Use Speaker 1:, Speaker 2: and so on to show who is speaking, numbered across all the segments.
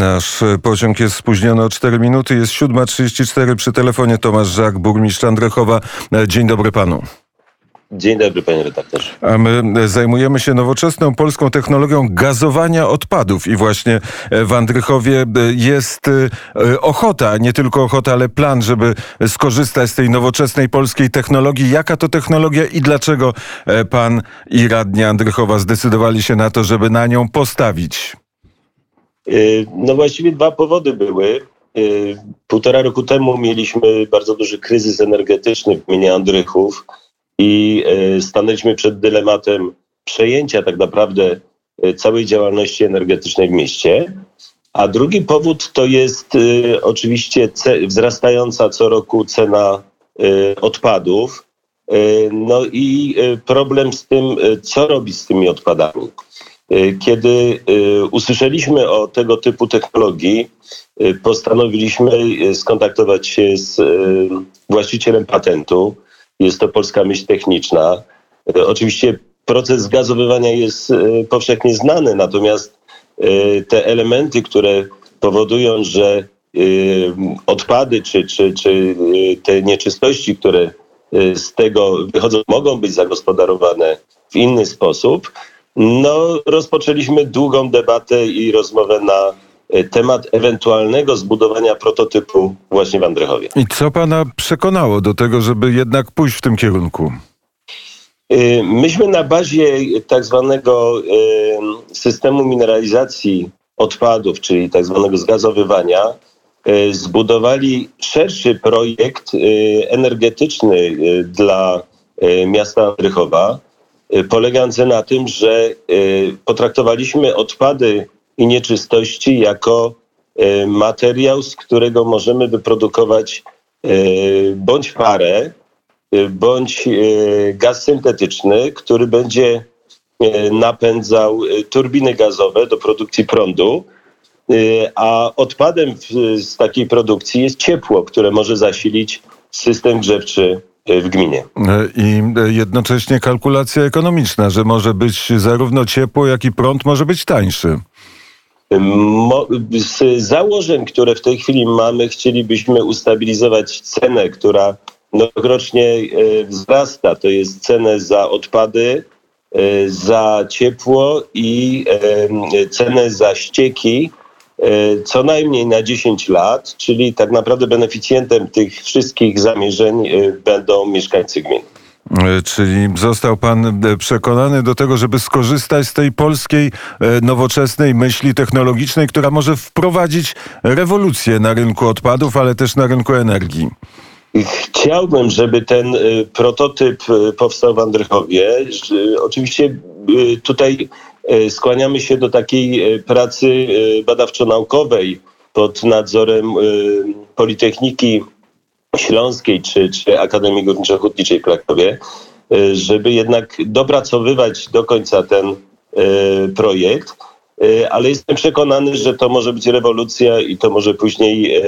Speaker 1: Nasz pociąg jest spóźniony o 4 minuty, jest 7.34 przy telefonie Tomasz Żak, burmistrz Andrechowa. Dzień dobry panu.
Speaker 2: Dzień dobry, panie redaktorze.
Speaker 1: A my zajmujemy się nowoczesną polską technologią gazowania odpadów i właśnie w Andrychowie jest e, ochota, nie tylko ochota, ale plan, żeby skorzystać z tej nowoczesnej polskiej technologii. Jaka to technologia i dlaczego e, pan i radni Andrychowa zdecydowali się na to, żeby na nią postawić?
Speaker 2: Y, no właściwie dwa powody były. Y, półtora roku temu mieliśmy bardzo duży kryzys energetyczny w gminie Andrychów i y, stanęliśmy przed dylematem przejęcia tak naprawdę całej działalności energetycznej w mieście. A drugi powód to jest oczywiście wzrastająca co roku cena odpadów. No i problem z tym, co robić z tymi odpadami. Y, kiedy y, usłyszeliśmy o tego typu technologii, y, postanowiliśmy skontaktować się z właścicielem patentu. Jest to Polska Myśl Techniczna. Oczywiście proces zgazowywania jest powszechnie znany, natomiast te elementy, które powodują, że odpady czy, czy, czy te nieczystości, które z tego wychodzą, mogą być zagospodarowane w inny sposób, no, rozpoczęliśmy długą debatę i rozmowę na e, temat ewentualnego zbudowania prototypu właśnie w Andrychowie.
Speaker 1: I co pana przekonało do tego, żeby jednak pójść w tym kierunku?
Speaker 2: E, myśmy na bazie tak zwanego e, systemu mineralizacji odpadów, czyli tak zwanego zgazowywania, zbudowali szerszy projekt energetyczny dla miasta Andrychowa polegające na tym, że y, potraktowaliśmy odpady i nieczystości jako y, materiał, z którego możemy wyprodukować bądź parę, bądź gaz syntetyczny, który będzie napędzał turbiny gazowe do produkcji prądu, a odpadem z takiej produkcji jest ciepło, które może zasilić system grzewczy w gminie.
Speaker 1: I jednocześnie kalkulacja ekonomiczna, że może być zarówno ciepło, jak i prąd może być tańszy.
Speaker 2: Z założeń, które w tej chwili mamy, chcielibyśmy ustabilizować cenę, która rokrocznie e, wzrasta. To jest cenę za odpady, e, za ciepło i e, cenę za ścieki co najmniej na 10 lat, czyli tak naprawdę beneficjentem tych wszystkich zamierzeń e, będą mieszkańcy gmin.
Speaker 1: E, czyli został pan przekonany do tego, żeby skorzystać z tej polskiej nowoczesnej myśli technologicznej, która może wprowadzić rewolucję na rynku odpadów, ale też na rynku energii.
Speaker 2: Chciałbym, żeby ten prototyp powstał w Andrychowie. Oczywiście tutaj E, skłaniamy się do takiej e, pracy e, badawczo-naukowej pod nadzorem Politechniki Śląskiej czy, czy Akademii Górniczo-Hutniczej w Krakowie, żeby jednak dopracowywać do końca ten projekt. Ale jestem przekonany, że to może być rewolucja i to może później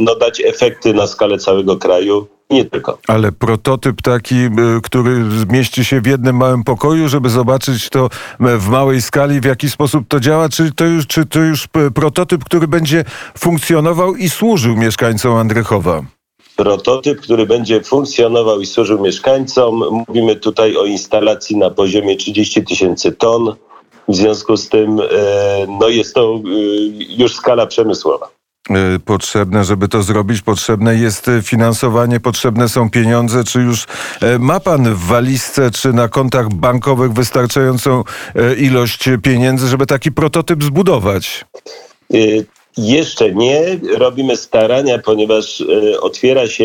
Speaker 2: no, dać efekty na skalę całego kraju nie tylko.
Speaker 1: Ale prototyp taki, y, który zmieści się w jednym małym pokoju, żeby zobaczyć to w małej skali, w jaki sposób to działa, czy to już, czy to już prototyp, który będzie funkcjonował i służył mieszkańcom Andrychowa?
Speaker 2: Prototyp, który będzie funkcjonował i służył mieszkańcom. Mówimy tutaj o instalacji na poziomie 30 tysięcy ton. W związku z tym e, no jest to e, już skala przemysłowa.
Speaker 1: E, potrzebne, żeby to zrobić. Potrzebne jest finansowanie, potrzebne są pieniądze. Czy już e, ma pan w walizce czy na kontach bankowych wystarczającą ilość pieniędzy, żeby taki prototyp zbudować?
Speaker 2: Jeszcze nie. Robimy starania, ponieważ otwiera się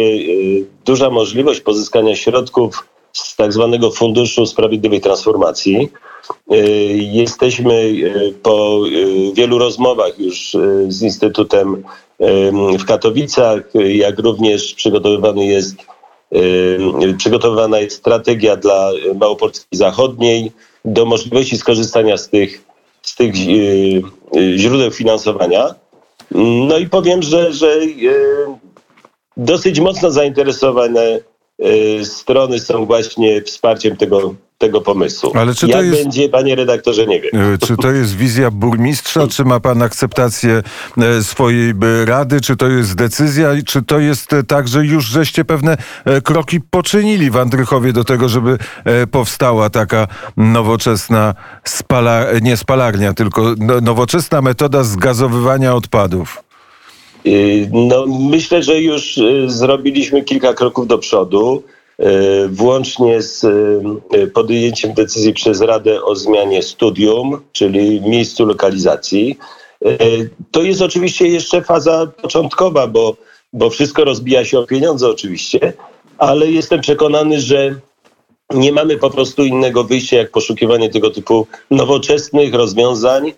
Speaker 2: duża możliwość pozyskania środków z tak zwanego Funduszu Sprawiedliwej Transformacji. Jesteśmy po wielu rozmowach już z Instytutem w Katowicach, jak również przygotowywany jest, przygotowywana jest strategia dla Małopolski Zachodniej do możliwości skorzystania z tych, z tych źródeł finansowania. No i powiem, że, że dosyć mocno zainteresowane strony są właśnie wsparciem tego, tego pomysłu.
Speaker 1: Ale czy to
Speaker 2: Jak
Speaker 1: jest-
Speaker 2: będzie, panie redaktorze, nie wiem.
Speaker 1: E, Czy to jest wizja burmistrza, czy ma pan akceptację e, swojej e, rady, czy to jest decyzja, czy to jest tak, że już żeście pewne kroki poczynili w Andrychowie do tego, żeby powstała taka nowoczesna spala, nie spalarnia, tylko no- nowoczesna metoda zgazowywania odpadów?
Speaker 2: Y, No, myślę, że już y, zrobiliśmy kilka kroków do przodu, włącznie z y, podjęciem decyzji przez Radę o zmianie studium, czyli miejscu lokalizacji. Y, To jest oczywiście jeszcze faza początkowa, bo, bo wszystko rozbija się o pieniądze oczywiście, ale jestem przekonany, że nie mamy po prostu innego wyjścia, jak poszukiwanie tego typu nowoczesnych rozwiązań.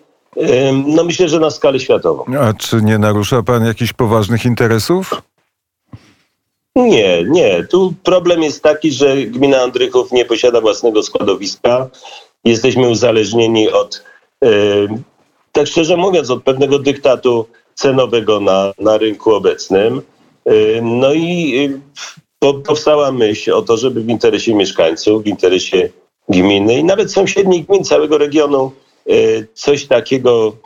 Speaker 2: No myślę, że na skalę światową.
Speaker 1: A czy nie narusza pan jakichś poważnych interesów?
Speaker 2: Nie, nie. Tu problem jest taki, że gmina Andrychów nie posiada własnego składowiska. Jesteśmy uzależnieni od, e, tak szczerze mówiąc, od pewnego dyktatu cenowego na, na rynku obecnym. E, no i po, powstała myśl o to, żeby w interesie mieszkańców, w interesie gminy i nawet sąsiednich gmin całego regionu coś takiego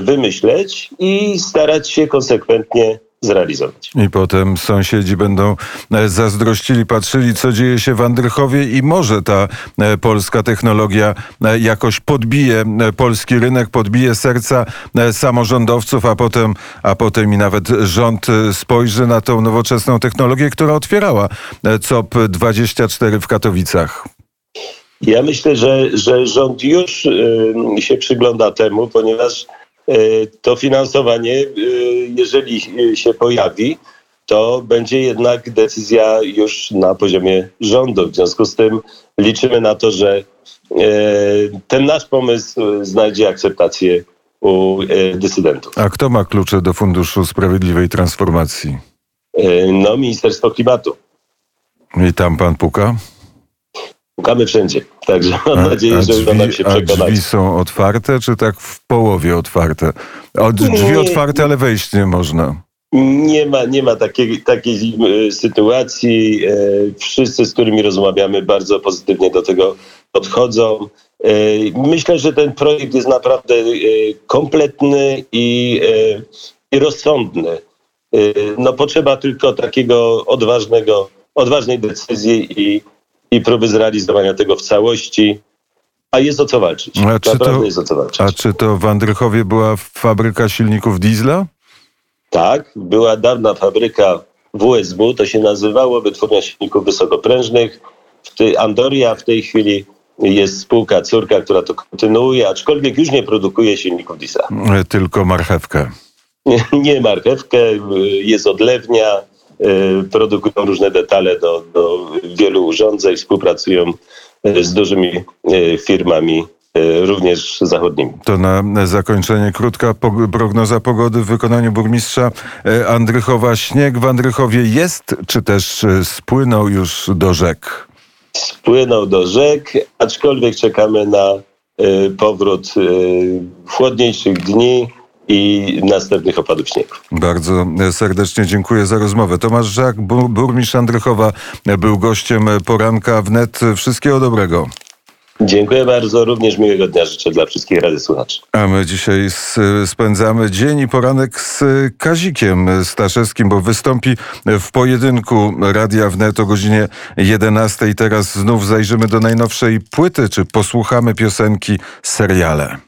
Speaker 2: wymyśleć i starać się konsekwentnie zrealizować.
Speaker 1: I potem sąsiedzi będą e, zazdrościli, patrzyli, co dzieje się w Andrychowie i może ta e, polska technologia e, jakoś podbije polski rynek, podbije serca samorządowców, a potem, a potem i nawet rząd spojrzy na tą nowoczesną technologię, która otwierała e, COP24 w Katowicach.
Speaker 2: Ja myślę, że, że rząd już się przygląda temu, ponieważ to finansowanie, y, jeżeli y, się pojawi, to będzie jednak decyzja już na poziomie rządu. W związku z tym liczymy na to, że ten nasz pomysł znajdzie akceptację u dysydentów.
Speaker 1: A kto ma klucze do Funduszu Sprawiedliwej Transformacji?
Speaker 2: No, Ministerstwo Klimatu.
Speaker 1: I tam pan puka?
Speaker 2: Pukamy wszędzie. Także mam nadzieję, że uda nam się
Speaker 1: a
Speaker 2: przekonać.
Speaker 1: drzwi są otwarte, czy tak w połowie otwarte? O, drzwi
Speaker 2: Nie.
Speaker 1: otwarte, ale wejść nie można.
Speaker 2: Nie ma, nie ma takiej, takiej e, sytuacji. E, Wszyscy, z którymi rozmawiamy, bardzo pozytywnie do tego podchodzą. E, Myślę, że ten projekt jest naprawdę kompletny i, i rozsądny. No, potrzeba tylko takiego odważnego, odważnej decyzji i, i próby zrealizowania tego w całości. A jest o co walczyć.
Speaker 1: A czy
Speaker 2: Naprawdę
Speaker 1: to-
Speaker 2: jest o co walczyć.
Speaker 1: A czy to w Andrychowie była fabryka silników diesla?
Speaker 2: Tak, była dawna fabryka WSW, to się nazywało Wytwórnia Silników Wysokoprężnych. W tej Andoria w tej chwili jest spółka córka, która to kontynuuje, aczkolwiek już nie produkuje silników diesla.
Speaker 1: Tylko marchewkę.
Speaker 2: Nie, nie marchewkę, y, jest odlewnia, produkują różne detale do, do wielu urządzeń, współpracują y, z dużymi y, firmami, y, również zachodnimi.
Speaker 1: To na zakończenie krótka prognoza pogody w wykonaniu burmistrza Andrychowa. Śnieg w Andrychowie jest, czy też spłynął już do rzek?
Speaker 2: spłynął do rzek, aczkolwiek czekamy na y, powrót y, chłodniejszych dni i następnych opadów śniegu.
Speaker 1: Bardzo serdecznie dziękuję za rozmowę. Tomasz Żak, bu- burmistrz Andrychowa, był gościem poranka wnet. Wszystkiego dobrego.
Speaker 2: Dziękuję bardzo, również miłego dnia życzę dla wszystkich rady słuchaczy.
Speaker 1: A my dzisiaj spędzamy dzień i poranek z Kazikiem Staszewskim, bo wystąpi w pojedynku Radia Wnet o godzinie 11. Teraz znów zajrzymy do najnowszej płyty, czy posłuchamy piosenki seriale.